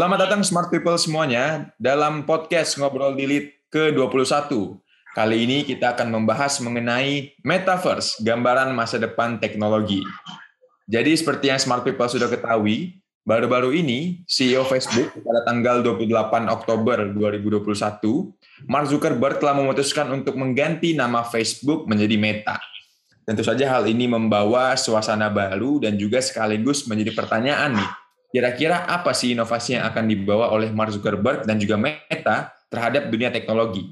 Selamat datang Smart People semuanya dalam podcast Ngobrol Dilit ke-21. Kali ini kita akan membahas mengenai Metaverse, gambaran masa depan teknologi. Jadi seperti yang Smart People sudah ketahui, baru-baru ini CEO Facebook pada tanggal 28 Oktober 2021, Mark Zuckerberg telah memutuskan untuk mengganti nama Facebook menjadi Meta. Tentu saja hal ini membawa suasana baru dan juga sekaligus menjadi pertanyaan nih, Kira-kira apa sih inovasi yang akan dibawa oleh Mark Zuckerberg dan juga Meta terhadap dunia teknologi?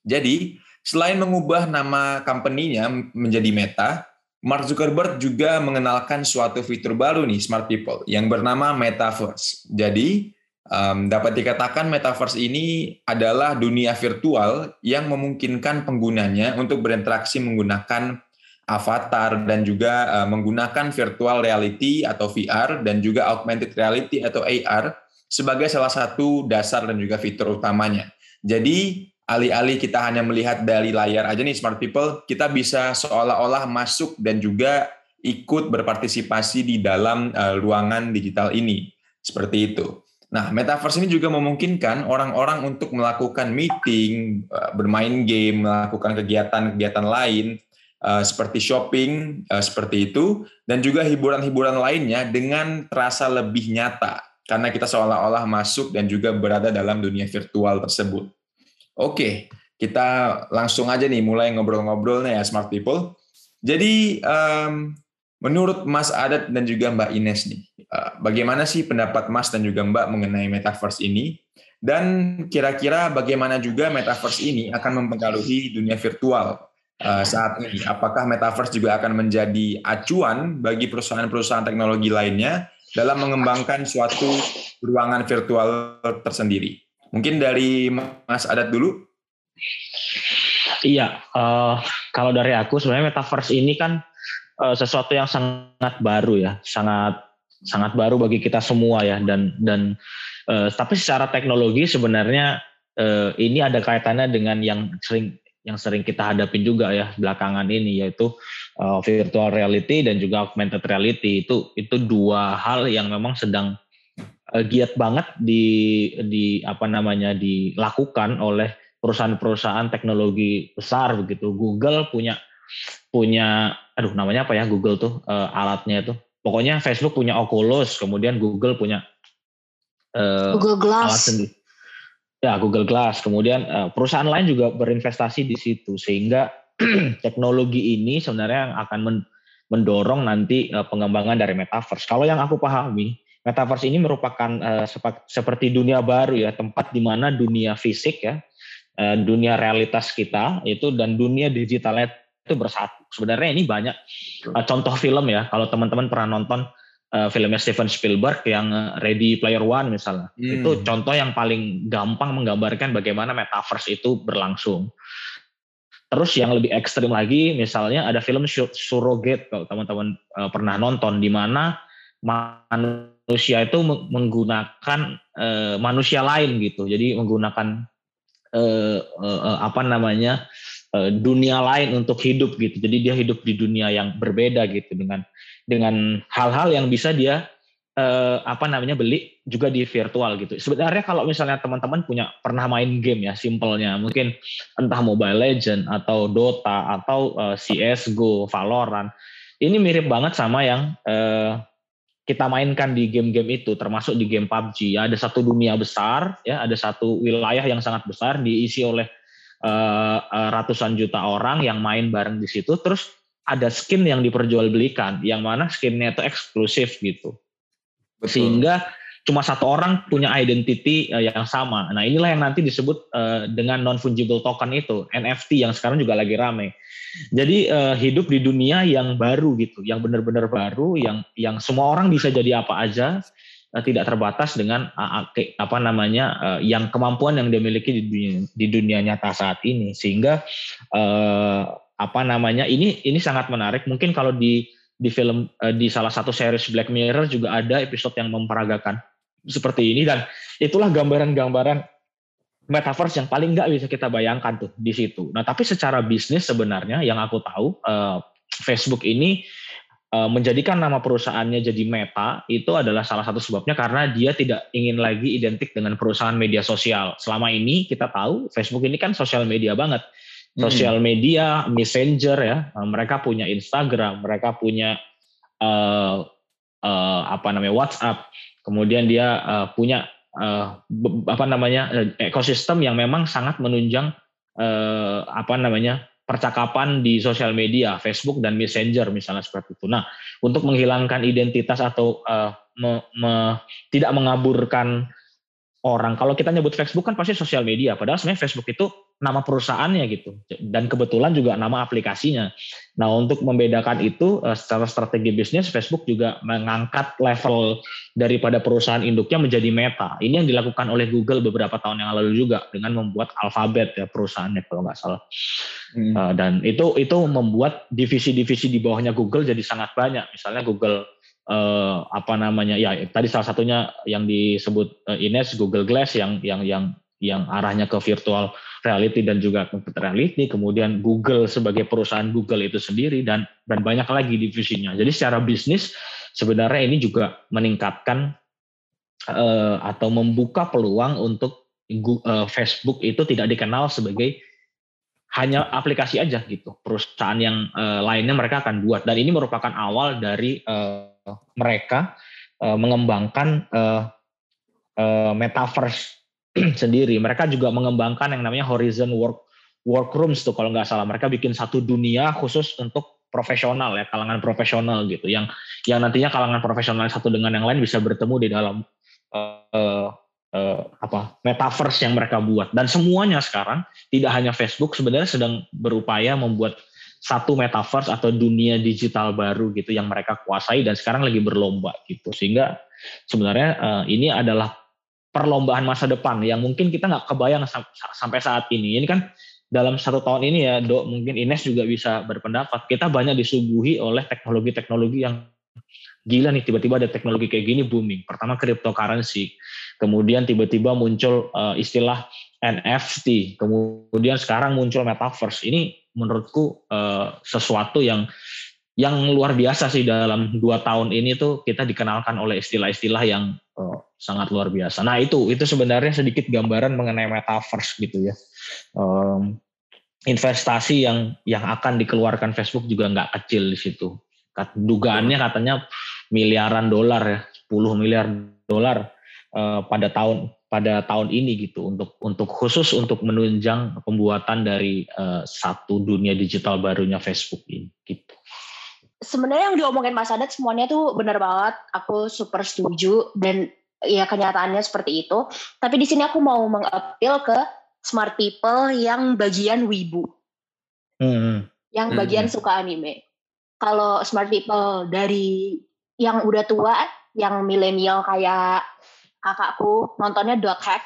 Jadi, selain mengubah nama company-nya menjadi Meta, Mark Zuckerberg juga mengenalkan suatu fitur baru nih, Smart People, yang bernama Metaverse. Jadi, um, dapat dikatakan Metaverse ini adalah dunia virtual yang memungkinkan penggunanya untuk berinteraksi menggunakan avatar dan juga uh, menggunakan virtual reality atau VR dan juga augmented reality atau AR sebagai salah satu dasar dan juga fitur utamanya. Jadi alih-alih kita hanya melihat dari layar aja nih smart people, kita bisa seolah-olah masuk dan juga ikut berpartisipasi di dalam uh, ruangan digital ini. Seperti itu. Nah, metaverse ini juga memungkinkan orang-orang untuk melakukan meeting, uh, bermain game, melakukan kegiatan-kegiatan lain uh, seperti shopping uh, seperti itu dan juga hiburan-hiburan lainnya dengan terasa lebih nyata karena kita seolah-olah masuk dan juga berada dalam dunia virtual tersebut. Oke, kita langsung aja nih mulai ngobrol-ngobrol nih ya smart people. Jadi menurut Mas Adat dan juga Mbak Ines nih, uh, bagaimana sih pendapat Mas dan juga Mbak mengenai metaverse ini? Dan kira-kira bagaimana juga metaverse ini akan mempengaruhi dunia virtual Eh, saat ini. Apakah metaverse juga akan menjadi acuan bagi perusahaan-perusahaan teknologi lainnya dalam mengembangkan suatu ruangan virtual tersendiri? Mungkin dari Mas Adat dulu. Iya, uh, kalau dari aku sebenarnya metaverse ini kan uh, sesuatu yang sangat baru ya, sangat sangat baru bagi kita semua ya dan dan uh, tapi secara teknologi sebenarnya uh, ini ada kaitannya dengan yang sering yang sering kita hadapin juga ya belakangan ini yaitu uh, virtual reality dan juga augmented reality. Itu itu dua hal yang memang sedang uh, giat banget di di apa namanya dilakukan oleh perusahaan-perusahaan teknologi besar begitu. Google punya punya aduh namanya apa ya Google tuh uh, alatnya itu. Pokoknya Facebook punya Oculus kemudian Google punya uh, Google Glass. alat sendiri Ya, Google Glass. Kemudian uh, perusahaan lain juga berinvestasi di situ sehingga teknologi ini sebenarnya yang akan mendorong nanti uh, pengembangan dari metaverse. Kalau yang aku pahami, metaverse ini merupakan uh, seperti dunia baru ya, tempat di mana dunia fisik ya, dunia realitas kita itu dan dunia digitalnya itu bersatu. Sebenarnya ini banyak contoh film ya. Kalau teman-teman pernah nonton uh, filmnya Steven Spielberg yang eh, Ready Player One misalnya. Hmm. Itu contoh yang paling gampang menggambarkan bagaimana metaverse itu berlangsung. Terus yang lebih ekstrim lagi misalnya ada film Surrogate kalau teman-teman uh, pernah nonton di mana manusia itu menggunakan uh, manusia lain gitu. Jadi menggunakan uh, uh, apa namanya dunia lain untuk hidup gitu. Jadi dia hidup di dunia yang berbeda gitu dengan dengan hal-hal yang bisa dia eh, apa namanya beli juga di virtual gitu. Sebenarnya kalau misalnya teman-teman punya pernah main game ya, simpelnya mungkin entah Mobile Legend atau Dota atau eh, CS:GO, Valorant, ini mirip banget sama yang eh, kita mainkan di game-game itu, termasuk di game PUBG. Ya, ada satu dunia besar, ya, ada satu wilayah yang sangat besar diisi oleh uh, ratusan juta orang yang main bareng di situ. Terus ada skin yang diperjualbelikan, yang mana skinnya itu eksklusif gitu. Betul. Sehingga cuma satu orang punya identity uh, yang sama. Nah inilah yang nanti disebut uh, dengan non fungible token itu NFT yang sekarang juga lagi rame. Jadi uh, hidup di dunia yang baru gitu, yang benar-benar baru, yang yang semua orang bisa jadi apa aja, tidak terbatas dengan uh, apa namanya yang kemampuan yang dimiliki di dunia di dunia nyata saat ini. Sehingga apa namanya ini ini sangat menarik mungkin kalau di di film eh, di salah satu series Black Mirror juga ada episode yang memperagakan seperti ini dan itulah gambaran-gambaran metaverse yang paling nggak bisa kita bayangkan tuh di situ. Nah tapi secara bisnis sebenarnya yang aku tahu Facebook ini menjadikan nama perusahaannya jadi Meta itu adalah salah satu sebabnya karena dia tidak ingin lagi identik dengan perusahaan media sosial. Selama ini kita tahu Facebook ini kan sosial media banget. Hmm. Sosial media, messenger ya, mereka punya Instagram, mereka punya uh, uh, apa namanya WhatsApp, kemudian dia uh, punya uh, apa namanya ekosistem yang memang sangat menunjang uh, apa namanya percakapan di sosial media, Facebook dan Messenger misalnya seperti itu. Nah, untuk menghilangkan identitas atau uh, me, me, tidak mengaburkan orang. Kalau kita nyebut Facebook kan pasti sosial media, padahal sebenarnya Facebook itu nama perusahaannya gitu. Dan kebetulan juga nama aplikasinya. Nah, untuk membedakan itu eh, secara strategi bisnis Facebook juga mengangkat level daripada perusahaan induknya menjadi Meta. Ini yang dilakukan oleh Google beberapa tahun yang lalu juga dengan membuat Alphabet ya perusahaannya kalau nggak salah. Hmm. Eh, dan itu itu membuat divisi-divisi di bawahnya Google jadi sangat banyak. Misalnya Google uh, apa namanya ya tadi salah satunya yang disebut uh, Ines Google Glass yang yang yang yang arahnya ke virtual reality dan juga computer reality, kemudian Google sebagai perusahaan Google itu sendiri dan dan banyak lagi divisinya. Jadi secara bisnis sebenarnya ini juga meningkatkan uh, atau membuka peluang untuk uh, Facebook itu tidak dikenal sebagai hanya aplikasi aja gitu. Perusahaan yang uh, lainnya mereka akan buat dan ini merupakan awal dari mereka mengembangkan metaverse sendiri. Mereka juga mengembangkan yang namanya Horizon Work Workrooms tuh kalau nggak salah. Mereka bikin satu dunia khusus untuk profesional ya, kalangan profesional gitu. Yang yang nantinya kalangan profesional satu dengan yang lain bisa bertemu di dalam uh, uh, apa metaverse yang mereka buat. Dan semuanya sekarang tidak hanya Facebook sebenarnya sedang berupaya membuat satu metaverse atau dunia digital baru gitu yang mereka kuasai dan sekarang lagi berlomba gitu sehingga sebenarnya uh, ini adalah perlombaan masa depan yang mungkin kita nggak kebayang sampai saat ini. Ini kan dalam satu tahun ini ya dok mungkin Ines juga bisa berpendapat kita banyak disuguhi oleh teknologi-teknologi yang gila nih tiba-tiba ada teknologi kayak gini booming. Pertama cryptocurrency kemudian tiba-tiba muncul uh, istilah NFT kemudian sekarang muncul metaverse. Ini menurutku uh, sesuatu yang yang luar biasa sih dalam dua tahun ini tuh kita dikenalkan oleh istilah-istilah yang uh, sangat luar biasa. Nah itu itu sebenarnya sedikit gambaran mengenai metaverse gitu ya. Um, investasi yang yang akan dikeluarkan Facebook juga nggak kecil di situ. Dugaannya katanya miliaran dolar ya, 10 miliar dolar uh, pada tahun pada tahun ini gitu untuk untuk khusus untuk menunjang pembuatan dari uh, satu dunia digital barunya Facebook ini gitu. Sebenarnya yang diomongin Mas Adat semuanya tuh benar banget, aku super setuju dan ya kenyataannya seperti itu. Tapi di sini aku mau mengapil ke smart people yang bagian wibu, hmm. yang bagian hmm. suka anime. Kalau smart people dari yang udah tua, yang milenial kayak kakakku nontonnya Dot Hack.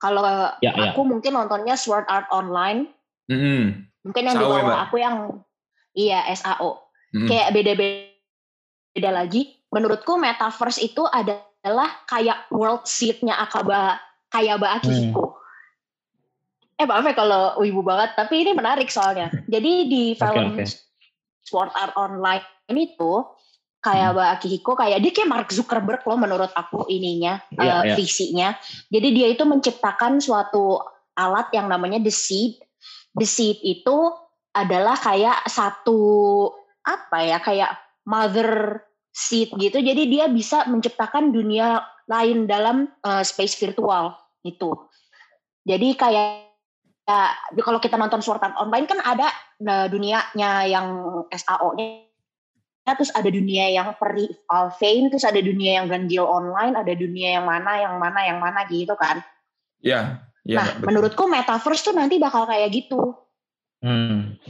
Kalau ya, ya. aku ya. mungkin nontonnya Sword Art Online. Mm-hmm. Mungkin yang di bawah aku yang iya SAO. Mm-hmm. Kayak beda-beda lagi. Menurutku metaverse itu adalah kayak world seat-nya Akaba Kayaba Akihiko. Hmm. Eh maaf ya kalau wibu banget, tapi ini menarik soalnya. Jadi di film okay, okay. Sword Art Online ini tuh kayak hmm. Mbak Akihiko kayak dia kayak Mark Zuckerberg loh menurut aku ininya yeah, uh, yeah. visinya. Jadi dia itu menciptakan suatu alat yang namanya the seed. The seed itu adalah kayak satu apa ya kayak mother seed gitu. Jadi dia bisa menciptakan dunia lain dalam uh, space virtual itu. Jadi kayak ya, kalau kita nonton Sword Art Online kan ada uh, dunianya yang SAO-nya terus ada dunia yang peri Alvain, terus ada dunia yang ganjil online, ada dunia yang mana, yang mana, yang mana gitu kan. Iya. Ya, nah, betul. menurutku metaverse tuh nanti bakal kayak gitu. Hmm.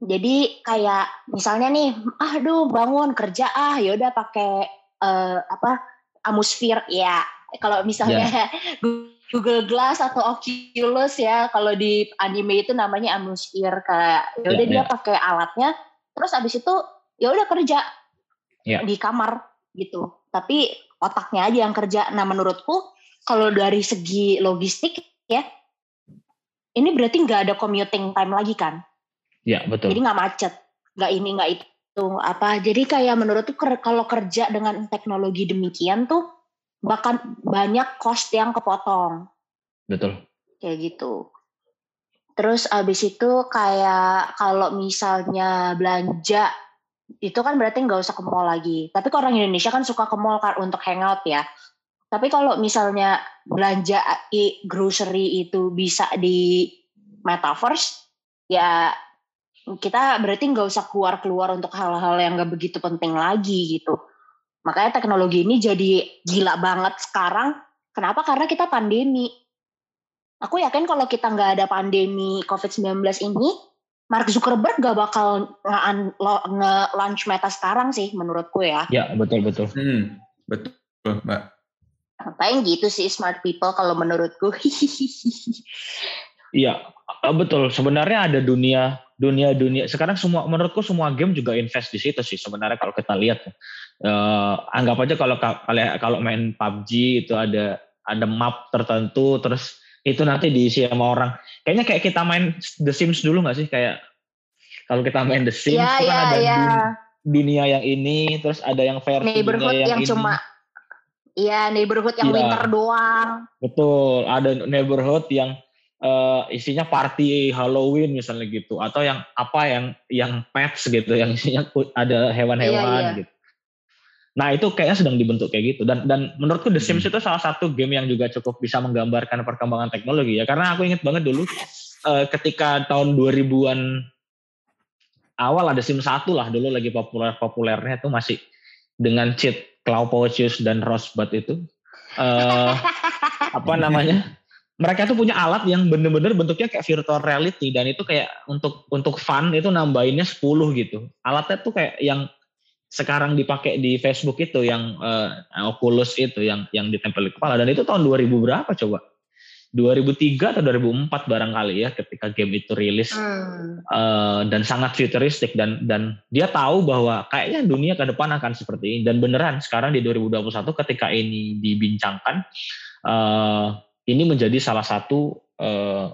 Jadi kayak misalnya nih, aduh bangun kerja ah, yaudah pakai uh, apa atmosfer ya. Kalau misalnya yeah. Google Glass atau Oculus ya, kalau di anime itu namanya atmosfer kayak yaudah yeah, dia yeah. pakai alatnya, terus abis itu ya udah kerja yeah. di kamar gitu tapi otaknya aja yang kerja nah menurutku kalau dari segi logistik ya ini berarti nggak ada commuting time lagi kan ya betul. Jadi nggak macet nggak ini nggak itu apa. Jadi kayak menurut tuh kalau kerja dengan teknologi demikian tuh bahkan banyak cost yang kepotong. Betul. Kayak gitu. Terus abis itu kayak kalau misalnya belanja itu kan berarti nggak usah ke mall lagi. Tapi kalau orang Indonesia kan suka ke mall kan untuk hangout ya. Tapi kalau misalnya belanja grocery itu bisa di metaverse ya kita berarti nggak usah keluar keluar untuk hal-hal yang nggak begitu penting lagi gitu makanya teknologi ini jadi gila banget sekarang kenapa karena kita pandemi aku yakin kalau kita nggak ada pandemi COVID-19 ini Mark Zuckerberg gak bakal nge-launch meta sekarang sih menurutku ya. Ya betul betul. Hmm, betul mbak. Paling gitu sih smart people kalau menurutku. Iya betul. Sebenarnya ada dunia dunia dunia sekarang semua menurutku semua game juga invest di situ sih sebenarnya kalau kita lihat uh, anggap aja kalau kalau main PUBG itu ada ada map tertentu terus itu nanti diisi sama orang kayaknya kayak kita main The Sims dulu nggak sih kayak kalau kita main The Sims yeah, itu kan yeah, ada yeah. dunia yang ini terus ada yang versi neighborhood dunia yang, yang ini. cuma Iya, neighborhood yang Iya. winter doang. Betul, ada neighborhood yang eh, isinya party Halloween misalnya gitu, atau yang apa yang yang pets gitu, yang isinya ada hewan-hewan Iya, iya. gitu. Nah itu kayaknya sedang dibentuk kayak gitu dan dan menurutku The Sims Hmm. itu salah satu game yang juga cukup bisa menggambarkan perkembangan teknologi ya karena aku ingat banget dulu eh, ketika tahun 2000-an awal ada Sims 1 lah dulu lagi populer-populernya itu masih dengan cheat Clawpocius dan Rosebud itu eh apa namanya mereka tuh punya alat yang bener-bener bentuknya kayak virtual reality dan itu kayak untuk untuk fun itu nambahinnya 10 gitu. Alatnya tuh kayak yang sekarang dipakai di Facebook itu yang eh, Oculus itu yang yang ditempel di kepala. Dan itu tahun 2000 berapa coba? 2003 atau 2004 barangkali ya ketika game itu rilis. Hmm. Eh, dan sangat futuristik dan dan dia tahu bahwa kayaknya dunia ke depan akan seperti ini. Dan beneran sekarang di 2021 ketika ini dibincangkan eh, ini menjadi salah satu eh,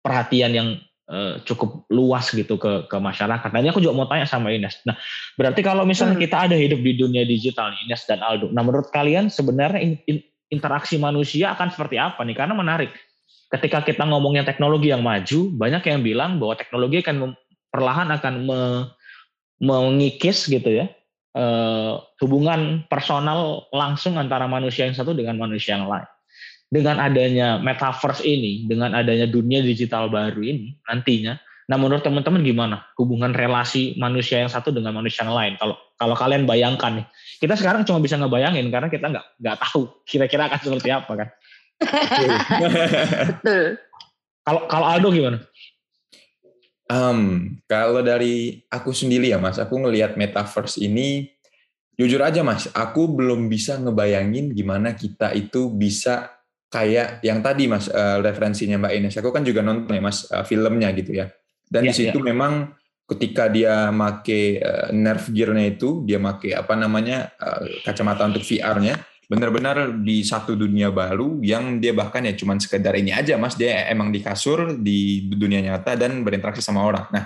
perhatian yang eh, cukup luas gitu ke ke masyarakat. Nah ini aku juga mau tanya sama Ines. Nah berarti kalau misalnya Hmm. kita ada hidup di dunia digital Ines dan Aldo. Nah menurut kalian sebenarnya in- in- interaksi manusia akan seperti apa nih? Karena menarik. Ketika kita ngomongnya teknologi yang maju, banyak yang bilang bahwa teknologi akan mem- perlahan akan me- mengikis gitu ya eh, hubungan personal langsung antara manusia yang satu dengan manusia yang lain. Dengan adanya metaverse ini, dengan adanya dunia digital baru ini nantinya, nah menurut teman-teman gimana hubungan relasi manusia yang satu dengan manusia yang lain? Kalau kalau kalian bayangkan nih, kita sekarang cuma bisa ngebayangin karena kita nggak nggak tahu kira-kira akan seperti apa kan. Betul. Kalau kalau Aldo gimana? Em, kalau dari aku sendiri ya mas, aku ngelihat metaverse ini, jujur aja mas, aku belum bisa ngebayangin gimana kita itu bisa kayak yang tadi mas eh, referensinya Mbak Ines. Aku kan juga nonton ya mas eh, filmnya gitu ya. Dan Ya, di situ memang ketika dia make eh, nerve gear-nya itu, dia make apa namanya eh, kacamata untuk VR-nya, benar-benar di satu dunia baru yang dia bahkan ya cuman sekedar ini aja mas dia emang di kasur di dunia nyata dan berinteraksi sama orang. Nah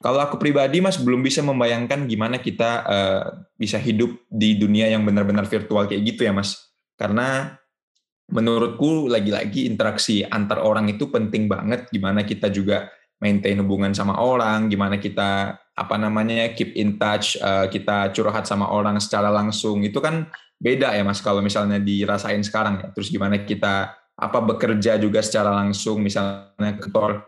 kalau aku pribadi mas belum bisa membayangkan gimana kita eh, bisa hidup di dunia yang benar-benar virtual kayak gitu ya mas karena menurutku lagi-lagi interaksi antar orang itu penting banget. Gimana kita juga maintain hubungan sama orang gimana kita apa namanya keep in touch eh, kita curhat sama orang secara langsung. Itu kan beda ya mas kalau misalnya dirasain sekarang ya. Terus gimana kita apa bekerja juga secara langsung misalnya kantor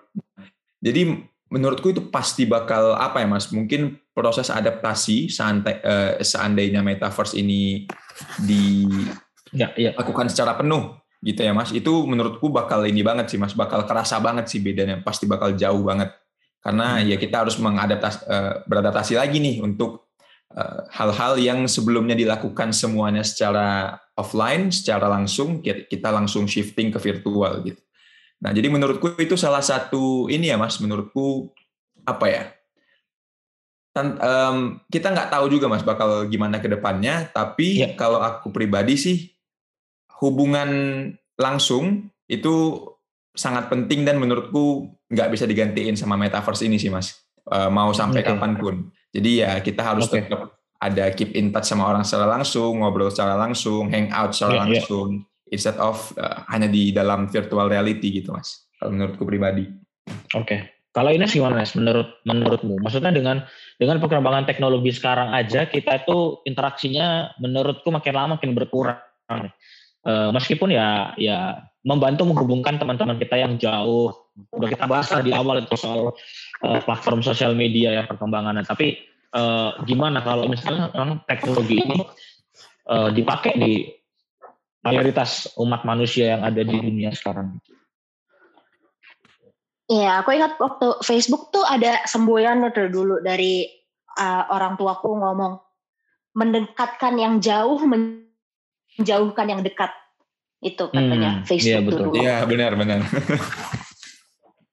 jadi menurutku itu pasti bakal apa ya mas mungkin proses adaptasi eh, seandainya metaverse ini Ya, ya. dilakukan secara penuh gitu ya mas. Itu menurutku bakal ini banget sih mas. Bakal kerasa banget sih bedanya. Pasti bakal jauh banget. Karena ya kita harus mengadaptasi eh, beradaptasi lagi nih untuk eh, hal-hal yang sebelumnya dilakukan semuanya secara offline secara langsung kita langsung shifting ke virtual gitu. Nah jadi menurutku itu salah satu ini ya mas menurutku apa ya? Tan- em, kita nggak tahu juga mas bakal gimana ke depannya. Tapi Ya. kalau aku pribadi sih hubungan langsung itu sangat penting dan menurutku nggak bisa digantiin sama metaverse ini sih mas Eh, mau sampai Oke. kapan pun Jadi ya kita harus Oke. tetap ada keep in touch sama orang secara langsung, ngobrol secara langsung, hang out secara Iya, iya. langsung, instead of uh, hanya di dalam virtual reality gitu mas. Kalau menurutku pribadi. Oke. Kalau Ines gimana Nes? Menurut menurutmu? Maksudnya dengan dengan perkembangan teknologi sekarang aja kita itu interaksinya menurutku makin lama makin berkurang. Eh, meskipun ya ya membantu menghubungkan teman-teman kita yang jauh. Udah kita bahas di awal itu soal eh, platform sosial media ya perkembangannya. Tapi eh, gimana kalau misalnya teknologi ini eh, dipakai di mayoritas umat manusia yang ada di dunia sekarang? Iya, aku ingat waktu Facebook tuh ada semboyan dulu dari uh, orang tuaku ngomong mendekatkan yang jauh, menjauhkan yang dekat. Itu katanya Hmm, Facebook iya, betul. dulu. Iya benar-benar.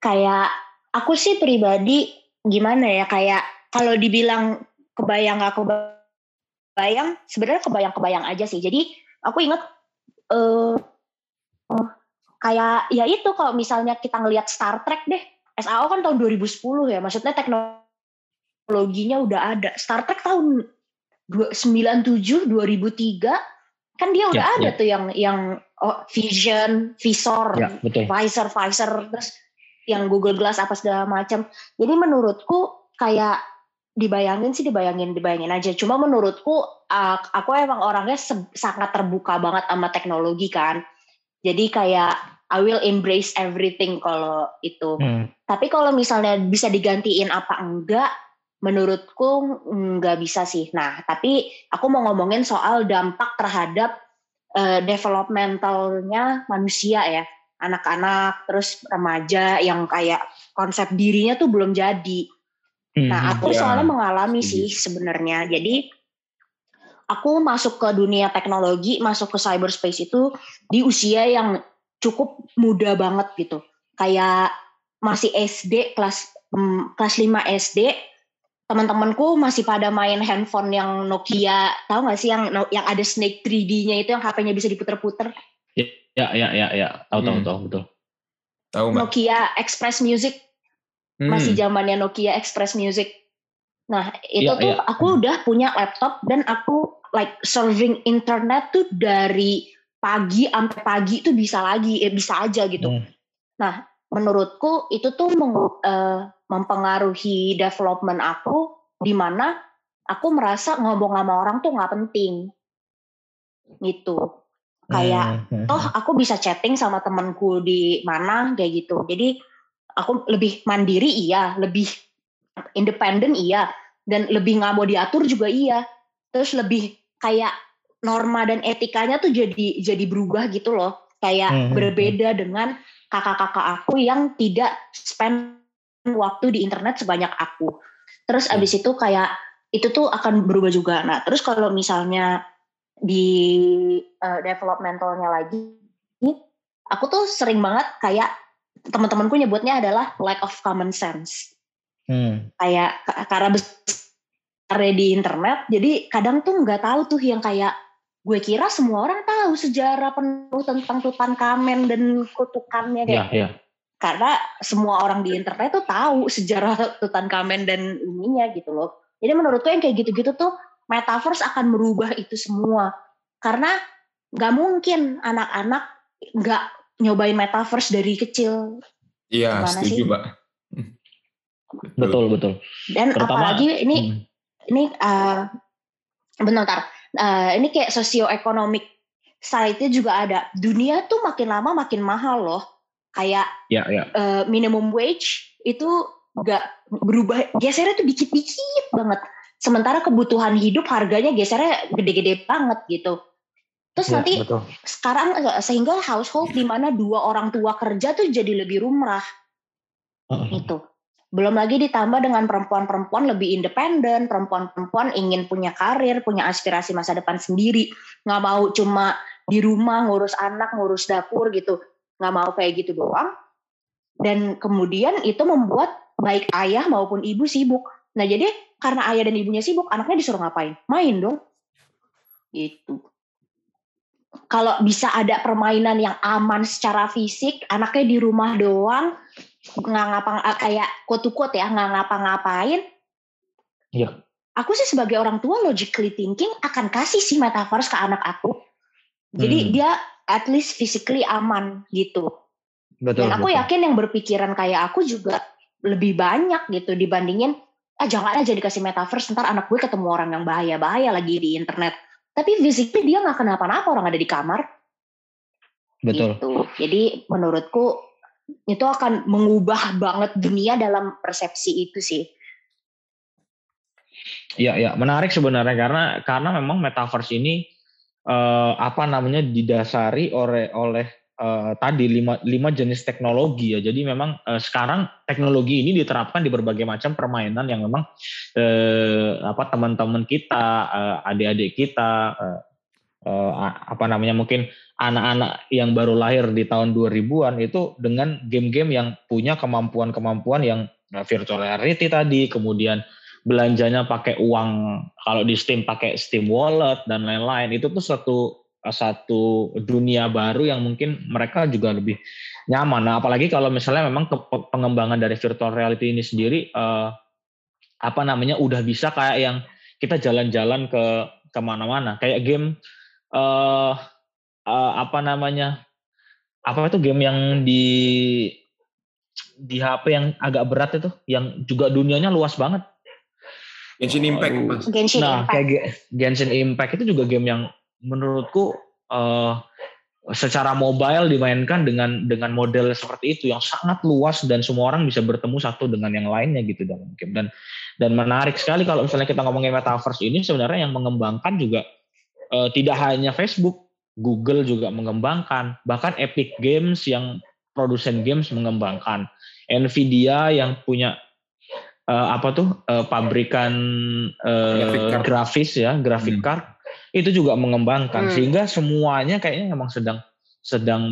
Kayak aku sih pribadi gimana ya kayak kalau dibilang kebayang gak kebayang, sebenarnya kebayang-kebayang aja sih. Jadi aku ingat eh oh, kayak ya itu kalau misalnya kita ngelihat Star Trek deh, SAO kan tahun 2010 ya, maksudnya teknologinya udah ada. Star Trek tahun dua- 97 2003 kan dia udah Ya, ada ya. tuh yang yang oh, Vision, Visor, Ya betul. visor visor terus yang Google Glass apa segala macam. Jadi menurutku kayak dibayangin sih dibayangin dibayangin aja. Cuma menurutku uh, aku emang orangnya sangat terbuka banget sama teknologi kan. Jadi kayak I will embrace everything kalau itu. Hmm. Tapi kalau misalnya bisa digantiin apa enggak, menurutku enggak bisa sih. Nah, tapi aku mau ngomongin soal dampak terhadap eh, developmentalnya manusia ya, anak-anak terus remaja yang kayak konsep dirinya tuh belum jadi. Nah, aku Ya, soalnya mengalami sih sebenarnya. Jadi aku masuk ke dunia teknologi, masuk ke cyberspace itu di usia yang cukup muda banget gitu. Kayak masih SD kelas hmm, kelas 5 SD teman-temanku masih pada main handphone yang Nokia, tahu nggak sih yang yang ada Snake 3D-nya itu yang HP-nya bisa diputer-puter. Ya, ya, ya, ya. Tahu, tahu, Hmm. tahu, betul. Tahu mbak? Nokia Express Music Hmm. masih zamannya Nokia Express Music. Nah, itu Iya, tuh iya. aku udah punya laptop dan aku like surfing internet tuh dari pagi sampai pagi tuh bisa lagi, eh, bisa aja gitu. Hmm. Nah, menurutku itu tuh meng- eh, mempengaruhi development aku di mana aku merasa ngomong sama orang tuh nggak penting. Gitu. Kayak Hmm, hmm, toh aku bisa chatting sama temanku di mana kayak gitu. Jadi aku lebih mandiri iya, lebih independen iya, dan lebih nggak mau diatur juga iya. Terus lebih kayak norma dan etikanya tuh jadi jadi berubah gitu loh. Kayak hmm, berbeda dengan kakak-kakak aku yang tidak spend waktu di internet sebanyak aku. Terus abis itu kayak itu tuh akan berubah juga. Nah, terus kalau misalnya di uh, developmentalnya lagi, aku tuh sering banget kayak teman-temanku nyebutnya adalah lack of common sense. hmm. Kayak ka- karena besarnya di internet, jadi kadang tuh nggak tahu tuh yang kayak gue kira semua orang tahu sejarah penuh tentang Tutankhamen dan kutukannya kayak Ya, ya. Karena semua orang di internet tuh tahu sejarah Tutankhamen dan ininya gitu loh. Jadi menurutku yang kayak gitu-gitu tuh metaverse akan merubah itu semua. Karena nggak mungkin anak-anak nggak nyobain metaverse dari kecil. Iya, Gimana setuju sih? mbak. Betul, betul. Dan Terutama- apalagi ini Hmm. ini uh, bentar, uh, ini kayak sosioekonomik side-nya juga ada. Dunia tuh makin lama makin mahal loh. Kayak Ya, ya. eh, minimum wage itu nggak berubah gesernya tuh dikit-dikit banget sementara kebutuhan hidup harganya gesernya gede-gede banget gitu terus Ya, nanti betul. sekarang eh, sehingga household di mana dua orang tua kerja tuh jadi lebih rumrah Heeh. gitu belum lagi ditambah dengan perempuan-perempuan lebih independen perempuan-perempuan ingin punya karir punya aspirasi masa depan sendiri nggak mau cuma di rumah ngurus anak ngurus dapur gitu nggak mau kayak gitu doang dan kemudian itu membuat baik ayah maupun ibu sibuk nah jadi karena ayah dan ibunya sibuk anaknya disuruh ngapain main dong itu kalau bisa ada permainan yang aman secara fisik anaknya di rumah doang nggak ngapa kayak quote to quote ya nggak ngapa-ngapain Iya. aku sih sebagai orang tua logically thinking akan kasih sih metaverse ke anak aku. Jadi hmm. dia at least physically aman gitu. Betul, Dan aku betul. yakin yang berpikiran kayak aku juga lebih banyak gitu dibandingin ah jangan aja dikasih metaverse ntar anak gue ketemu orang yang bahaya-bahaya lagi di internet. Tapi physically dia nggak kenapa-napa orang ada di kamar. Betul. Gitu. Jadi menurutku itu akan mengubah banget dunia dalam persepsi itu sih. Iya, ya, menarik sebenarnya karena karena memang metaverse ini eh, apa namanya didasari oleh oleh eh, tadi lima, lima jenis teknologi ya. Jadi memang eh, sekarang teknologi ini diterapkan di berbagai macam permainan yang memang eh, apa teman-teman kita, adik-adik kita, eh, eh, apa namanya mungkin anak-anak yang baru lahir di tahun 2000-an itu dengan game-game yang punya kemampuan-kemampuan yang virtual reality tadi, kemudian belanjanya pakai uang kalau di Steam pakai Steam Wallet dan lain-lain itu tuh satu satu dunia baru yang mungkin mereka juga lebih nyaman. Nah, apalagi kalau misalnya memang pengembangan dari virtual reality ini sendiri uh, apa namanya udah bisa kayak yang kita jalan-jalan ke ke mana-mana kayak game uh, uh, apa namanya apa itu game yang di di HP yang agak berat itu yang juga dunianya luas banget Genshin Impact, Mas. Genshin nah, Impact. kayak Genshin Impact itu juga game yang menurutku uh, secara mobile dimainkan dengan dengan model seperti itu yang sangat luas dan semua orang bisa bertemu satu dengan yang lainnya gitu dalam game dan dan menarik sekali kalau misalnya kita ngomongin metaverse ini sebenarnya yang mengembangkan juga uh, tidak hanya Facebook, Google juga mengembangkan, bahkan Epic Games yang produsen games mengembangkan, Nvidia yang punya uh, apa tuh uh, pabrikan uh, grafis ya grafik hmm. card itu juga mengembangkan hmm. sehingga semuanya kayaknya memang sedang sedang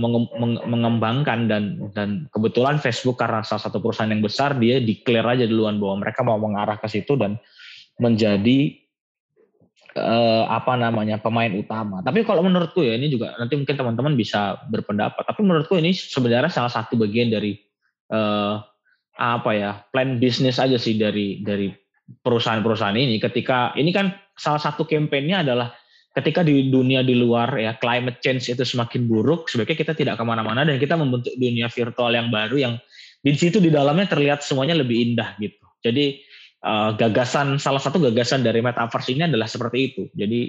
mengembangkan dan dan kebetulan Facebook karena salah satu perusahaan yang besar dia declare aja duluan bahwa mereka mau mengarah ke situ dan menjadi uh, apa namanya pemain utama. Tapi kalau menurutku ya ini juga nanti mungkin teman-teman bisa berpendapat. Tapi menurutku ini sebenarnya salah satu bagian dari uh, apa ya plan bisnis aja sih dari dari perusahaan-perusahaan ini. Ketika ini kan salah satu kampanyenya adalah ketika di dunia di luar ya climate change itu semakin buruk sebaiknya kita tidak ke mana-mana dan kita membentuk dunia virtual yang baru yang di situ di dalamnya terlihat semuanya lebih indah gitu. Jadi uh, gagasan salah satu gagasan dari metaverse ini adalah seperti itu. Jadi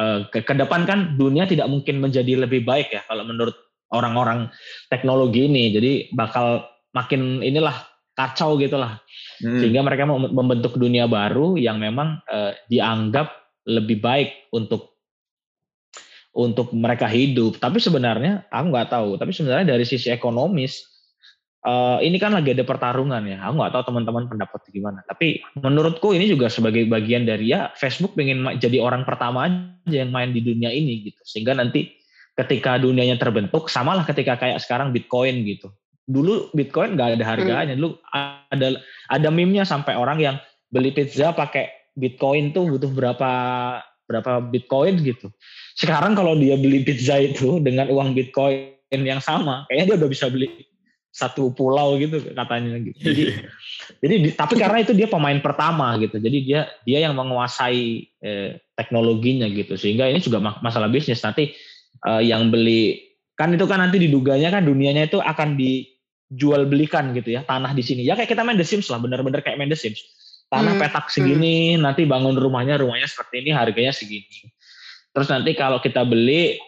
uh, ke, ke depan kan dunia tidak mungkin menjadi lebih baik ya kalau menurut orang-orang teknologi ini. Jadi bakal makin inilah kacau gitulah. Hmm. sehingga mereka membentuk dunia baru yang memang uh, dianggap lebih baik untuk untuk mereka hidup. Tapi sebenarnya aku nggak tahu. Tapi sebenarnya dari sisi ekonomis uh, ini kan lagi ada pertarungan ya. Aku nggak tahu teman-teman pendapat gimana. Tapi menurutku ini juga sebagai bagian dari ya Facebook pengen jadi orang pertama aja yang main di dunia ini gitu. Sehingga nanti ketika dunianya terbentuk samalah ketika kayak sekarang Bitcoin gitu dulu Bitcoin nggak ada harganya. Hmm. Dulu ada ada meme-nya sampai orang yang beli pizza pakai Bitcoin tuh butuh berapa berapa Bitcoin gitu. Sekarang kalau dia beli pizza itu dengan uang Bitcoin yang sama, kayaknya dia udah bisa beli satu pulau gitu katanya gitu. Jadi jadi tapi karena itu dia pemain pertama gitu. Jadi dia dia yang menguasai eh, teknologinya gitu. Sehingga ini juga masalah bisnis nanti eh, yang beli kan itu kan nanti diduganya kan dunianya itu akan di jual belikan gitu ya tanah di sini. Ya kayak kita main The Sims lah bener-bener kayak main The Sims. Tanah hmm. petak segini hmm. nanti bangun rumahnya rumahnya seperti ini harganya segini. Terus nanti kalau kita beli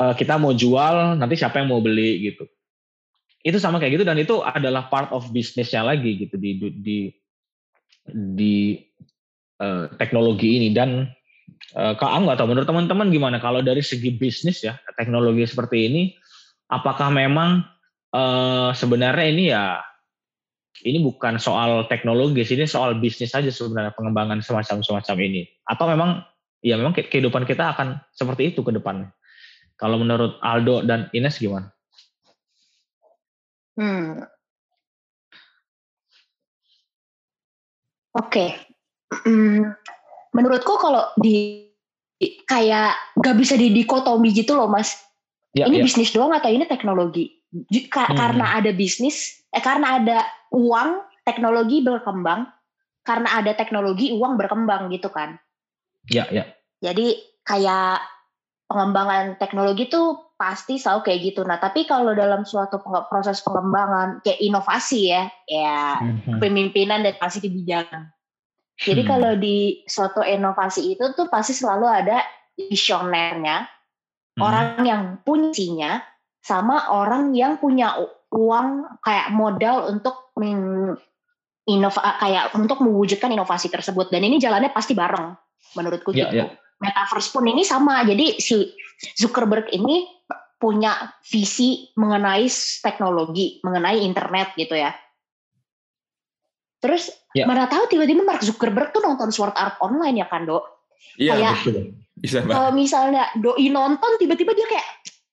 uh, kita mau jual nanti siapa yang mau beli gitu. Itu sama kayak gitu dan itu adalah part of bisnisnya lagi gitu di di di uh, teknologi ini. Dan uh, kalau nggak tahu menurut teman-teman gimana? Kalau dari segi bisnis ya teknologi seperti ini apakah memang uh, sebenarnya ini ya ini bukan soal teknologi, ini soal bisnis saja sebenarnya pengembangan semacam semacam ini. Atau memang ya memang kehidupan kita akan seperti itu ke depannya. Kalau menurut Aldo dan Ines gimana? Hmm. Oke, okay. hmm, menurutku kalau di kayak gak bisa didikotomi gitu loh mas. Ya, ini ya. bisnis doang atau ini teknologi? Hmm. karena ada bisnis eh karena ada uang teknologi berkembang karena ada teknologi uang berkembang gitu kan. Ya, ya. Jadi kayak pengembangan teknologi tuh pasti selalu kayak gitu. Nah, tapi kalau dalam suatu proses pengembangan kayak inovasi ya, ya hmm. pemimpinan dan pasti kebijakan. Jadi hmm. kalau di suatu inovasi itu tuh pasti selalu ada visionernya, hmm. orang yang punya sama orang yang punya uang kayak modal untuk inova kayak untuk mewujudkan inovasi tersebut dan ini jalannya pasti bareng menurutku yeah, gitu. Yeah. Metaverse pun ini sama. Jadi si Zuckerberg ini punya visi mengenai teknologi, mengenai internet gitu ya. Terus yeah. mana tahu tiba-tiba Mark Zuckerberg tuh nonton Sword Art Online ya kan, Dok? Iya, yeah, betul. Bisa, Kalau misalnya Doi nonton tiba-tiba dia kayak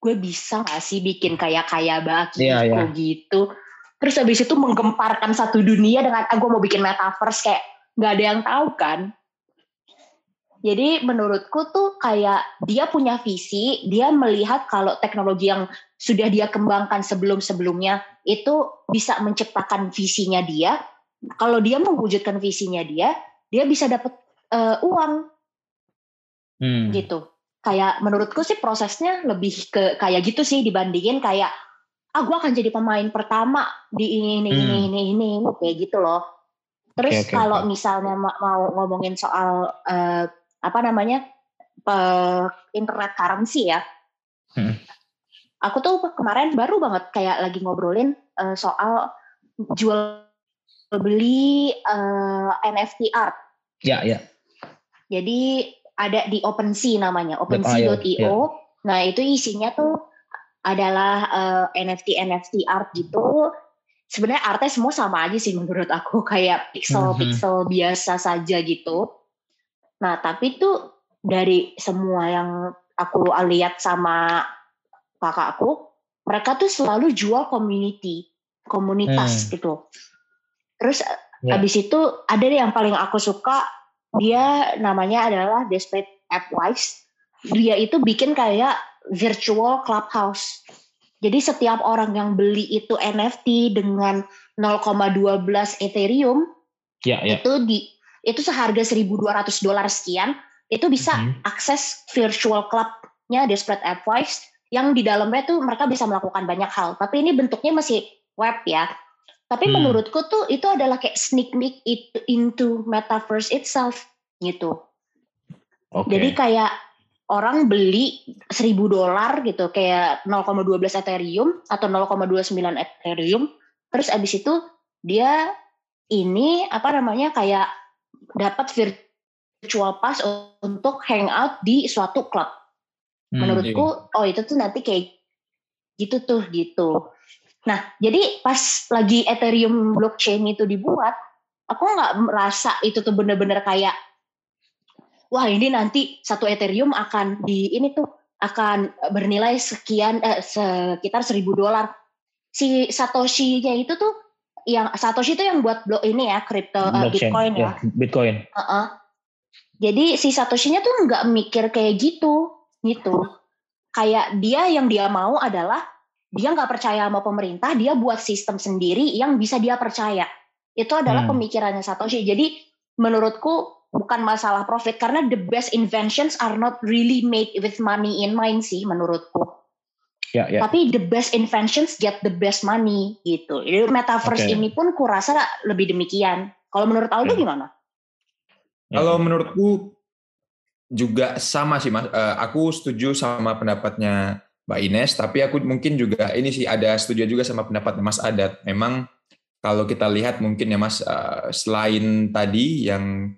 gue bisa gak sih bikin kayak kaya banget yeah, yeah. gitu? Terus habis itu menggemparkan satu dunia dengan ah, gue mau bikin metaverse kayak nggak ada yang tahu kan? Jadi menurutku tuh kayak dia punya visi dia melihat kalau teknologi yang sudah dia kembangkan sebelum-sebelumnya itu bisa menciptakan visinya dia. Kalau dia mewujudkan visinya dia dia bisa dapat uh, uang. Hmm. gitu kayak menurutku sih prosesnya lebih ke kayak gitu sih dibandingin kayak ah gue akan jadi pemain pertama di ini ini hmm. ini ini ini ini kayak gitu loh terus okay, okay, kalau okay. misalnya mau ngomongin soal uh, apa namanya uh, internet currency ya hmm. aku tuh kemarin baru banget kayak lagi ngobrolin uh, soal jual beli uh, NFT art ya ya jadi ada di OpenSea namanya OpenSea.io ya. nah itu isinya tuh adalah uh, eh, NFT NFT art gitu sebenarnya artnya semua sama aja sih menurut aku kayak pixel-pixel mm -hmm. biasa saja gitu nah tapi tuh dari semua yang aku lihat sama kakakku mereka tuh selalu jual community komunitas hmm. gitu terus yeah. habis itu ada yang paling aku suka dia namanya adalah Desperate Wise dia itu bikin kayak virtual clubhouse. Jadi setiap orang yang beli itu NFT dengan 0,12 Ethereum ya, ya. itu di itu seharga 1.200 dolar sekian itu bisa mm -hmm. akses virtual clubnya Desperate Advice yang di dalamnya tuh mereka bisa melakukan banyak hal. Tapi ini bentuknya masih web ya. Tapi hmm. menurutku tuh itu adalah kayak sneak peek into metaverse itself gitu. Okay. Jadi kayak orang beli 1000 dolar gitu kayak 0,12 Ethereum atau 0,29 Ethereum terus abis itu dia ini apa namanya kayak dapat virtual pass untuk hangout di suatu klub. Hmm, Menurutku iya. oh itu tuh nanti kayak gitu tuh gitu. Nah, jadi pas lagi Ethereum blockchain itu dibuat, aku nggak merasa itu tuh bener-bener kayak wah ini nanti satu Ethereum akan di ini tuh akan bernilai sekian eh, sekitar seribu dolar. Si Satoshi-nya itu tuh yang Satoshi itu yang buat blok ini ya kripto uh, Bitcoin ya. ya. Bitcoin. Uh -uh. Jadi si Satoshi-nya tuh nggak mikir kayak gitu, gitu. Kayak dia yang dia mau adalah dia nggak percaya sama pemerintah, dia buat sistem sendiri yang bisa dia percaya. Itu adalah hmm. pemikirannya Satoshi. Jadi menurutku bukan masalah profit karena the best inventions are not really made with money in mind sih menurutku. Ya, ya. Tapi the best inventions get the best money gitu. Jadi metaverse okay. ini pun kurasa lebih demikian. Kalau menurut Aldo okay. gimana? Kalau menurutku juga sama sih mas. Uh, aku setuju sama pendapatnya Mbak Ines, tapi aku mungkin juga ini sih ada setuju juga sama pendapat Mas Adat. Memang kalau kita lihat mungkin ya Mas, uh, selain tadi yang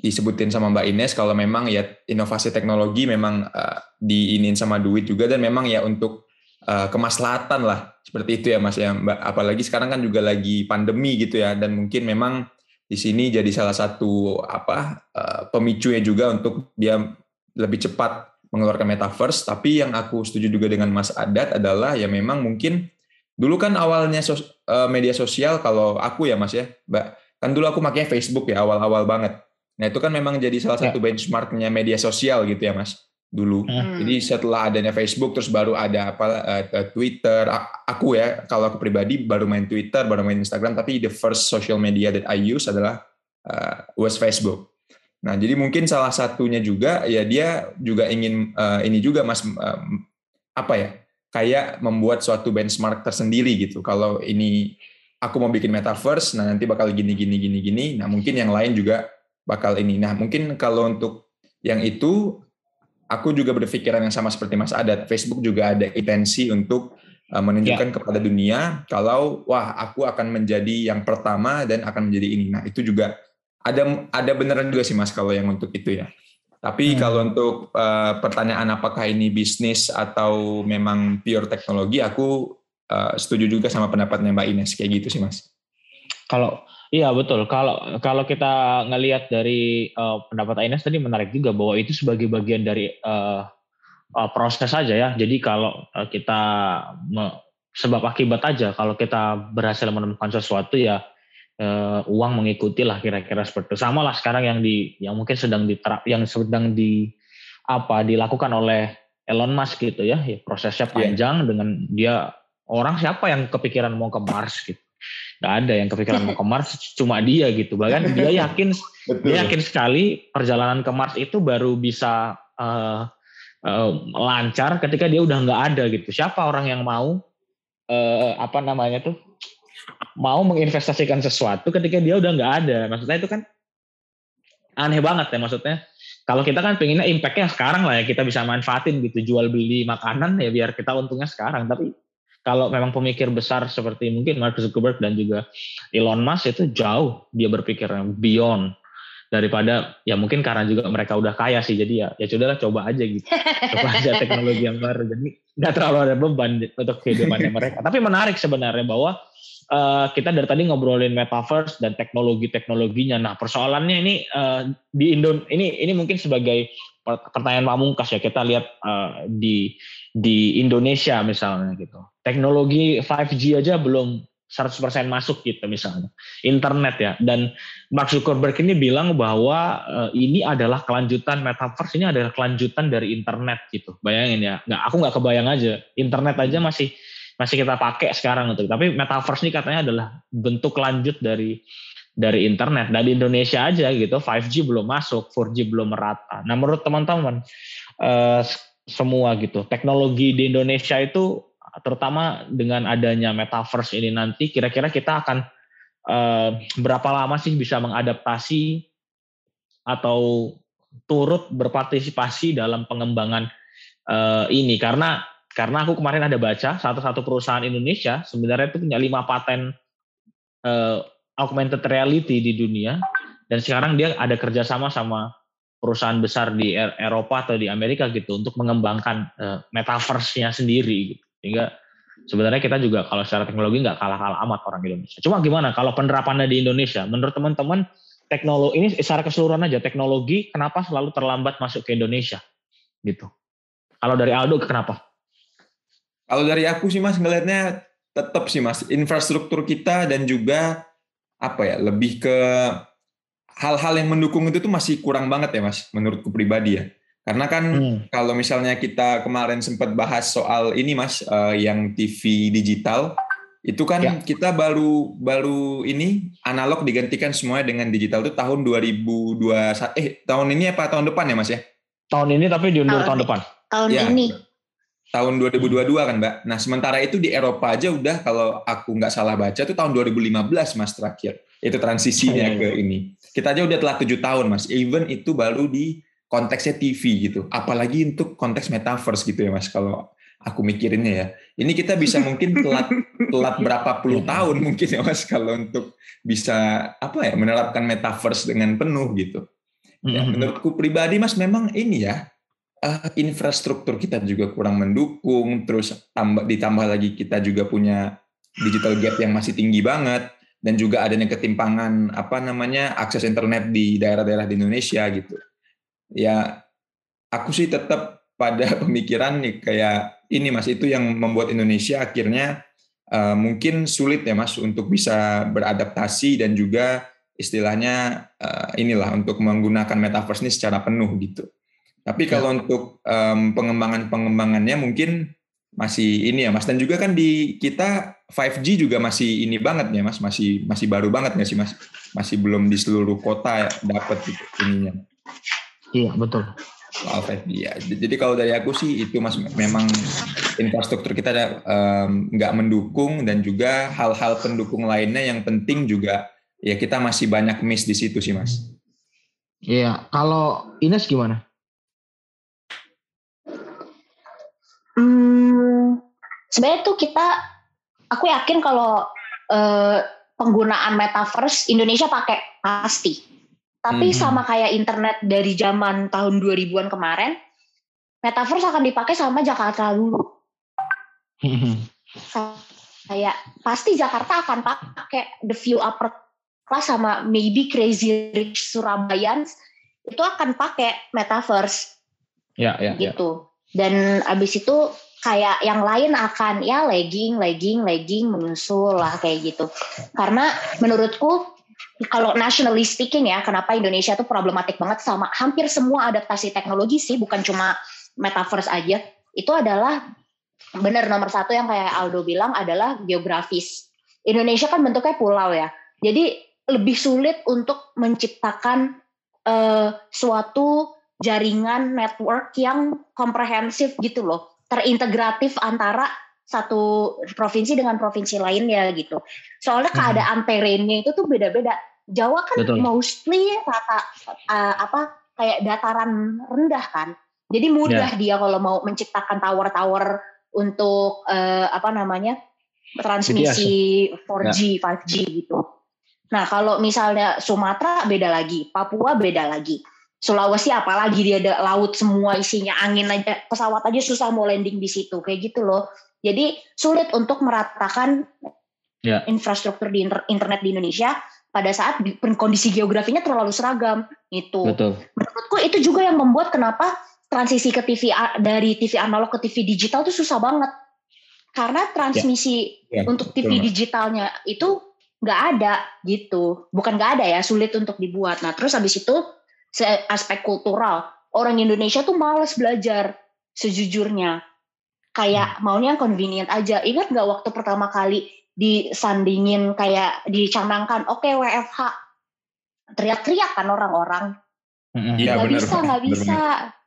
disebutin sama Mbak Ines kalau memang ya inovasi teknologi memang uh, diinin sama duit juga dan memang ya untuk uh, kemaslahatan lah seperti itu ya Mas ya Mbak apalagi sekarang kan juga lagi pandemi gitu ya dan mungkin memang di sini jadi salah satu apa uh, pemicunya juga untuk dia lebih cepat mengeluarkan metaverse tapi yang aku setuju juga dengan Mas Adat adalah ya memang mungkin dulu kan awalnya sos, uh, media sosial kalau aku ya Mas ya Mbak kan dulu aku makanya Facebook ya awal-awal banget Nah itu kan memang jadi salah ya. satu benchmarknya media sosial gitu ya mas dulu. Hmm. Jadi setelah adanya Facebook terus baru ada apa uh, Twitter. Aku ya kalau aku pribadi baru main Twitter, baru main Instagram. Tapi the first social media that I use adalah uh, was Facebook. Nah, jadi mungkin salah satunya juga ya dia juga ingin uh, ini juga Mas um, apa ya? kayak membuat suatu benchmark tersendiri gitu. Kalau ini aku mau bikin metaverse, nah nanti bakal gini gini gini gini. Nah, mungkin yang lain juga bakal ini. Nah, mungkin kalau untuk yang itu aku juga berpikiran yang sama seperti Mas Adat. Facebook juga ada intensi untuk uh, menunjukkan ya. kepada dunia kalau wah aku akan menjadi yang pertama dan akan menjadi ini. Nah, itu juga ada ada beneran juga sih Mas kalau yang untuk itu ya. Tapi hmm. kalau untuk uh, pertanyaan apakah ini bisnis atau memang pure teknologi, aku uh, setuju juga sama pendapatnya Mbak Ines kayak gitu sih Mas. Kalau iya betul. Kalau kalau kita ngelihat dari uh, pendapat Ines tadi menarik juga bahwa itu sebagai bagian dari uh, uh, proses saja ya. Jadi kalau uh, kita me, sebab akibat aja kalau kita berhasil menemukan sesuatu ya uh, uang mengikuti lah kira-kira seperti itu. Sama lah sekarang yang di yang mungkin sedang diterap yang sedang di apa dilakukan oleh Elon Musk gitu ya, ya prosesnya iya. panjang yeah. dengan dia orang siapa yang kepikiran mau ke Mars gitu. Gak ada yang kepikiran mau ke Mars, cuma dia gitu. Bahkan dia yakin dia yakin sekali perjalanan ke Mars itu baru bisa uh, uh, lancar ketika dia udah nggak ada gitu. Siapa orang yang mau uh, apa namanya tuh mau menginvestasikan sesuatu ketika dia udah nggak ada. Maksudnya itu kan aneh banget ya maksudnya. Kalau kita kan pengennya impactnya sekarang lah ya kita bisa manfaatin gitu jual beli makanan ya biar kita untungnya sekarang. Tapi kalau memang pemikir besar seperti mungkin Mark Zuckerberg dan juga Elon Musk itu jauh dia berpikir beyond daripada ya mungkin karena juga mereka udah kaya sih jadi ya ya sudahlah coba aja gitu coba aja teknologi yang baru jadi nggak terlalu ada beban untuk kehidupannya mereka tapi menarik sebenarnya bahwa uh, kita dari tadi ngobrolin metaverse dan teknologi-teknologinya. Nah, persoalannya ini uh, di Indo ini ini mungkin sebagai pertanyaan pamungkas ya kita lihat uh, di di Indonesia misalnya gitu. Teknologi 5G aja belum 100% masuk gitu misalnya. Internet ya. Dan Mark Zuckerberg ini bilang bahwa uh, ini adalah kelanjutan metaverse ini adalah kelanjutan dari internet gitu. Bayangin ya. Nggak aku nggak kebayang aja. Internet aja masih masih kita pakai sekarang untuk tapi metaverse ini katanya adalah bentuk lanjut dari dari internet. Dan di Indonesia aja gitu 5G belum masuk 4G belum merata. Nah menurut teman-teman eh, semua gitu teknologi di Indonesia itu terutama dengan adanya metaverse ini nanti kira-kira kita akan eh, berapa lama sih bisa mengadaptasi atau turut berpartisipasi dalam pengembangan eh, ini? Karena karena aku kemarin ada baca satu-satu perusahaan Indonesia sebenarnya itu punya lima paten uh, augmented reality di dunia dan sekarang dia ada kerjasama sama perusahaan besar di er-, Eropa atau di Amerika gitu untuk mengembangkan uh, metaverse-nya sendiri gitu. Sehingga sebenarnya kita juga kalau secara teknologi nggak kalah-kalah amat orang Indonesia. Cuma gimana kalau penerapannya di Indonesia? Menurut teman-teman teknologi ini secara keseluruhan aja teknologi kenapa selalu terlambat masuk ke Indonesia gitu. Kalau dari Aldo kenapa? Kalau dari aku sih Mas ngelihatnya tetap sih Mas infrastruktur kita dan juga apa ya lebih ke hal-hal yang mendukung itu tuh masih kurang banget ya Mas menurutku pribadi ya. Karena kan hmm. kalau misalnya kita kemarin sempat bahas soal ini Mas uh, yang TV digital itu kan ya. kita baru baru ini analog digantikan semuanya dengan digital itu tahun 2021 eh tahun ini apa tahun depan ya Mas ya? Tahun ini tapi diundur tahun, tahun depan. Tahun ya. ini tahun 2022 kan Mbak. Nah sementara itu di Eropa aja udah kalau aku nggak salah baca tuh tahun 2015 Mas terakhir. Itu transisinya ke ini. Kita aja udah telah tujuh tahun Mas. Even itu baru di konteksnya TV gitu. Apalagi untuk konteks metaverse gitu ya Mas kalau aku mikirinnya ya. Ini kita bisa mungkin telat telat berapa puluh tahun mungkin ya Mas kalau untuk bisa apa ya menerapkan metaverse dengan penuh gitu. Ya, menurutku pribadi Mas memang ini ya uh, infrastruktur kita juga kurang mendukung, terus tambah ditambah lagi kita juga punya digital gap yang masih tinggi banget dan juga adanya ketimpangan apa namanya akses internet di daerah-daerah di Indonesia gitu. Ya aku sih tetap pada pemikiran nih kayak ini Mas itu yang membuat Indonesia akhirnya uh, mungkin sulit ya Mas untuk bisa beradaptasi dan juga istilahnya uh, inilah untuk menggunakan metaverse ini secara penuh gitu. Tapi ya. kalau ya. untuk um, pengembangan-pengembangannya mungkin masih ini ya Mas dan juga kan di kita 5G juga masih ini banget ya mas, masih masih baru banget nggak sih mas? Masih belum di seluruh kota dapat gitu, ininya. Iya betul. Soal 5G ya. Jadi kalau dari aku sih itu mas memang infrastruktur kita nggak um, mendukung dan juga hal-hal pendukung lainnya yang penting juga ya kita masih banyak miss di situ sih mas. Iya. Kalau Ines gimana? Sebenarnya tuh kita aku yakin kalau uh, penggunaan metaverse Indonesia pakai pasti. Tapi hmm. sama kayak internet dari zaman tahun 2000-an kemarin, metaverse akan dipakai sama Jakarta dulu. Hmm. kayak pasti Jakarta akan pakai the view upper class sama maybe crazy rich Surabayans itu akan pakai metaverse. Ya, ya, ya. gitu. Ya. Dan abis itu kayak yang lain akan ya lagging, lagging, lagging menyusul lah kayak gitu. Karena menurutku kalau nationally speaking ya, kenapa Indonesia tuh problematik banget sama hampir semua adaptasi teknologi sih, bukan cuma metaverse aja. Itu adalah benar nomor satu yang kayak Aldo bilang adalah geografis. Indonesia kan bentuknya pulau ya, jadi lebih sulit untuk menciptakan uh, suatu jaringan network yang komprehensif gitu loh terintegratif antara satu provinsi dengan provinsi lainnya gitu. Soalnya hmm. keadaan hmm. terrennya itu tuh beda-beda. Jawa kan Betul. mostly rata uh, apa kayak dataran rendah kan. Jadi mudah yeah. dia kalau mau menciptakan tower-tower untuk uh, apa namanya transmisi 4G, yeah. 5G gitu. Nah kalau misalnya Sumatera beda lagi, Papua beda lagi. Sulawesi apalagi dia ada laut semua isinya angin aja pesawat aja susah mau landing di situ kayak gitu loh jadi sulit untuk meratakan yeah. infrastruktur di inter internet di Indonesia pada saat kondisi geografinya terlalu seragam itu Betul. menurutku itu juga yang membuat kenapa transisi ke TV dari TV analog ke TV digital itu susah banget karena transmisi yeah. Yeah. untuk TV Betul. digitalnya itu nggak ada gitu bukan nggak ada ya sulit untuk dibuat nah terus habis itu aspek kultural. Orang Indonesia tuh males belajar sejujurnya. Kayak hmm. maunya yang convenient aja. Ingat nggak waktu pertama kali disandingin kayak dicanangkan oke okay, WFH teriak-teriak kan orang-orang. Ya, nggak bisa nggak bisa.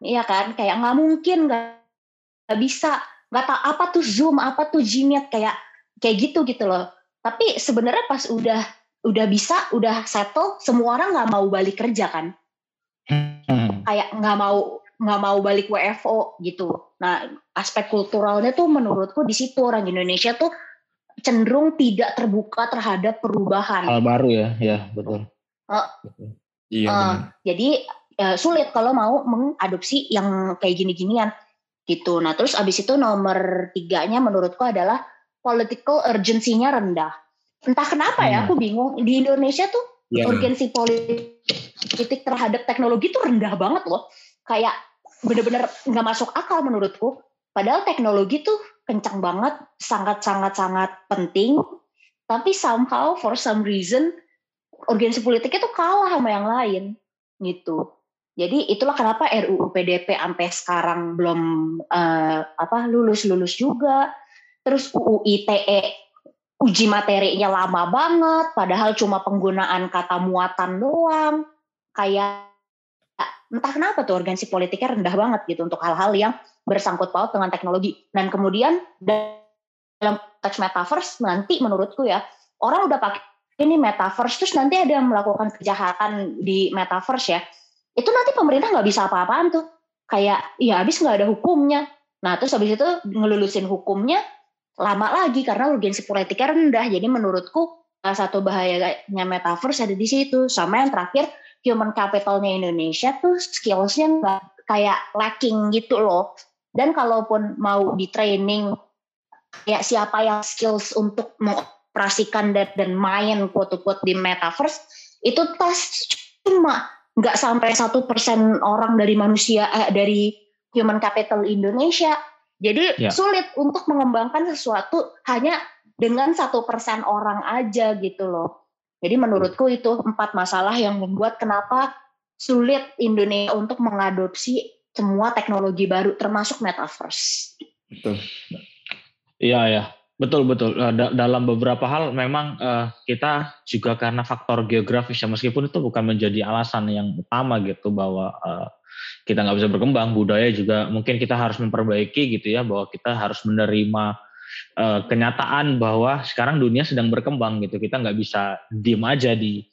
iya kan? Kayak nggak mungkin nggak bisa. Nggak tahu apa tuh zoom apa tuh gmeet kayak kayak gitu gitu loh. Tapi sebenarnya pas udah udah bisa udah settle semua orang nggak mau balik kerja kan hmm. kayak nggak mau nggak mau balik WFO gitu. Nah aspek kulturalnya tuh menurutku di situ orang Indonesia tuh cenderung tidak terbuka terhadap perubahan. Hal baru ya, ya betul. Uh, Iya. Uh, jadi uh, sulit kalau mau mengadopsi yang kayak gini-ginian gitu. Nah terus abis itu nomor tiganya menurutku adalah political urgency-nya rendah. Entah kenapa ya, hmm. aku bingung di Indonesia tuh yeah. urgensi politik terhadap teknologi itu rendah banget loh. Kayak bener-bener nggak masuk akal menurutku. Padahal teknologi tuh kencang banget, sangat-sangat-sangat penting. Tapi somehow for some reason urgensi politiknya tuh kalah sama yang lain gitu. Jadi itulah kenapa RUU PDP sampai sekarang belum uh, apa lulus lulus juga. Terus UU ITE uji materinya lama banget, padahal cuma penggunaan kata muatan doang. Kayak entah kenapa tuh organisasi politiknya rendah banget gitu untuk hal-hal yang bersangkut paut dengan teknologi. Dan kemudian dalam teks metaverse nanti menurutku ya, orang udah pakai ini metaverse terus nanti ada yang melakukan kejahatan di metaverse ya. Itu nanti pemerintah nggak bisa apa-apaan tuh. Kayak ya habis nggak ada hukumnya. Nah terus habis itu ngelulusin hukumnya lama lagi karena urgensi politiknya rendah. Jadi menurutku salah satu bahayanya metaverse ada di situ. Sama yang terakhir human capitalnya Indonesia tuh skillsnya nggak kayak lacking gitu loh. Dan kalaupun mau di training kayak siapa yang skills untuk mengoperasikan dan, dan main quote-quote di metaverse itu tes cuma nggak sampai satu persen orang dari manusia eh, dari human capital Indonesia jadi ya. sulit untuk mengembangkan sesuatu hanya dengan satu persen orang aja gitu loh. Jadi menurutku itu empat masalah yang membuat kenapa sulit Indonesia untuk mengadopsi semua teknologi baru termasuk metaverse. Betul. Iya ya. betul betul. Da dalam beberapa hal memang uh, kita juga karena faktor geografis ya meskipun itu bukan menjadi alasan yang utama gitu bahwa uh, kita nggak bisa berkembang budaya juga mungkin kita harus memperbaiki gitu ya bahwa kita harus menerima uh, kenyataan bahwa sekarang dunia sedang berkembang gitu kita nggak bisa diem aja di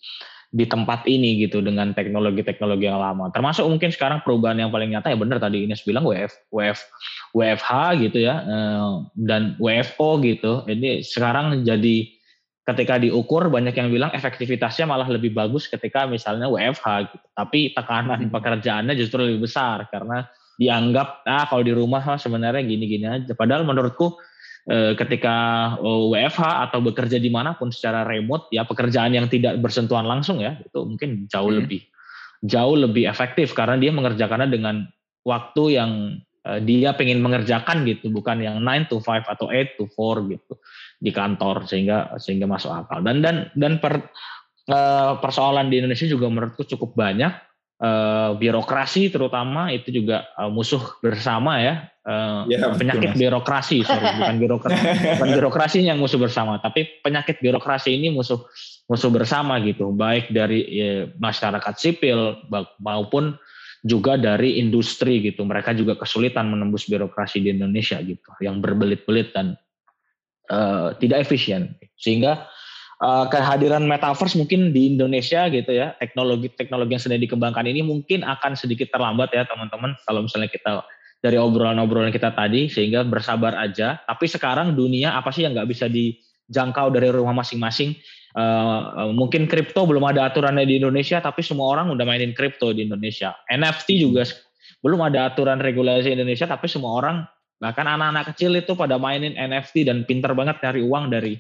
di tempat ini gitu dengan teknologi-teknologi yang lama. Termasuk mungkin sekarang perubahan yang paling nyata ya benar tadi Ines bilang WF, WF, WFH gitu ya eh, dan WFO gitu. Ini sekarang jadi ketika diukur banyak yang bilang efektivitasnya malah lebih bagus ketika misalnya WFH gitu. Tapi tekanan hmm. pekerjaannya justru lebih besar karena dianggap ah kalau di rumah sebenarnya gini-gini aja. Padahal menurutku Eh, ketika WFH atau bekerja di mana pun secara remote ya pekerjaan yang tidak bersentuhan langsung ya itu mungkin jauh hmm. lebih jauh lebih efektif karena dia mengerjakannya dengan waktu yang uh, dia pengen mengerjakan gitu bukan yang 9 to 5 atau 8 to 4 gitu di kantor sehingga sehingga masuk akal. Dan dan dan per, uh, persoalan di Indonesia juga menurutku cukup banyak. Uh, birokrasi terutama itu juga uh, musuh bersama ya. Ya penyakit betul, birokrasi sorry bukan birokrasi. Bukan birokrasi yang musuh bersama tapi penyakit birokrasi ini musuh musuh bersama gitu. Baik dari ya, masyarakat sipil maupun juga dari industri gitu. Mereka juga kesulitan menembus birokrasi di Indonesia gitu yang berbelit-belit dan uh, tidak efisien. Sehingga uh, kehadiran metaverse mungkin di Indonesia gitu ya teknologi-teknologi yang sedang dikembangkan ini mungkin akan sedikit terlambat ya teman-teman. Kalau misalnya kita dari obrolan-obrolan kita tadi sehingga bersabar aja. Tapi sekarang dunia apa sih yang nggak bisa dijangkau dari rumah masing-masing? Uh, mungkin kripto belum ada aturannya di Indonesia tapi semua orang udah mainin kripto di Indonesia. NFT juga belum ada aturan regulasi Indonesia tapi semua orang bahkan anak-anak kecil itu pada mainin NFT dan pinter banget cari uang dari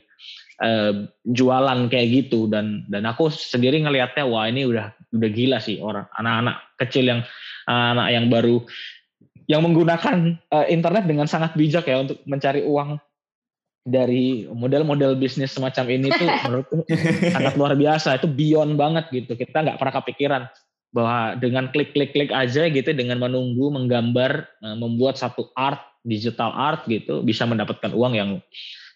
uh, jualan kayak gitu. Dan dan aku sendiri ngelihatnya wah ini udah udah gila sih orang anak-anak kecil yang anak yang baru yang menggunakan uh, internet dengan sangat bijak ya untuk mencari uang dari model-model bisnis semacam ini tuh menurutku sangat luar biasa. Itu beyond banget gitu. Kita nggak pernah kepikiran bahwa dengan klik-klik-klik aja gitu dengan menunggu menggambar uh, membuat satu art digital art gitu bisa mendapatkan uang yang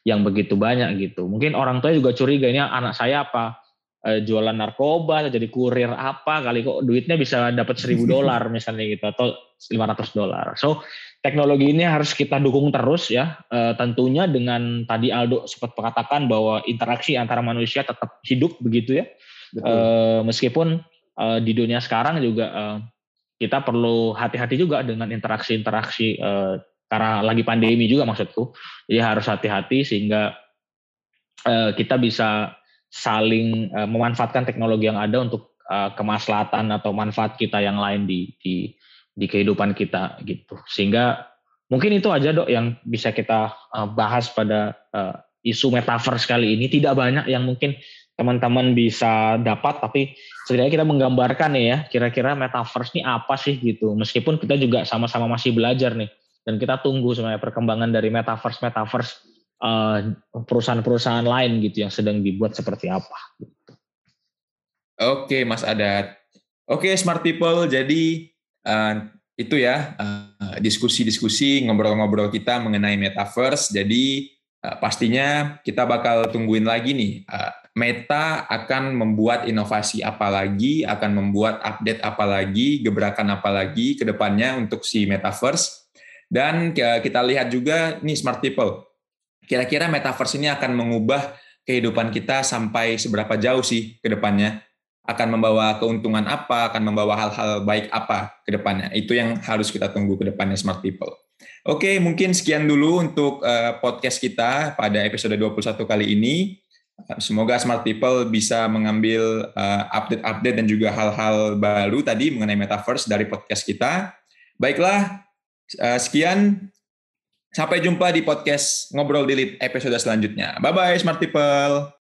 yang begitu banyak gitu. Mungkin orang tua juga curiga ini anak saya apa e, jualan narkoba atau jadi kurir apa kali kok duitnya bisa dapat seribu dolar misalnya gitu atau 500 dolar. So teknologi ini harus kita dukung terus ya. E, tentunya dengan tadi Aldo sempat mengatakan bahwa interaksi antara manusia tetap hidup begitu ya. E, meskipun e, di dunia sekarang juga e, kita perlu hati-hati juga dengan interaksi-interaksi e, karena lagi pandemi juga maksudku. Jadi harus hati-hati sehingga uh, kita bisa saling uh, memanfaatkan teknologi yang ada untuk uh, kemaslahatan atau manfaat kita yang lain di di di kehidupan kita gitu. Sehingga mungkin itu aja dok yang bisa kita uh, bahas pada uh, isu metaverse kali ini. Tidak banyak yang mungkin teman-teman bisa dapat tapi setidaknya kita menggambarkan ya kira-kira metaverse ini apa sih gitu. Meskipun kita juga sama-sama masih belajar nih dan kita tunggu sebenarnya perkembangan dari metaverse metaverse uh, perusahaan-perusahaan lain gitu yang sedang dibuat seperti apa. Oke, Mas Adat. Oke, smart people. Jadi uh, itu ya uh, diskusi-diskusi ngobrol-ngobrol kita mengenai metaverse. Jadi uh, pastinya kita bakal tungguin lagi nih. Uh, Meta akan membuat inovasi apa lagi, akan membuat update apa lagi, gebrakan apa lagi ke depannya untuk si metaverse dan kita lihat juga nih smart people. Kira-kira metaverse ini akan mengubah kehidupan kita sampai seberapa jauh sih ke depannya? Akan membawa keuntungan apa? Akan membawa hal-hal baik apa ke depannya? Itu yang harus kita tunggu ke depannya smart people. Oke, mungkin sekian dulu untuk uh, podcast kita pada episode 21 kali ini. Semoga smart people bisa mengambil uh, update-update dan juga hal-hal baru tadi mengenai metaverse dari podcast kita. Baiklah, Eh, sekian, sampai jumpa di podcast Ngobrol Delete episode selanjutnya. Bye-bye Smart People!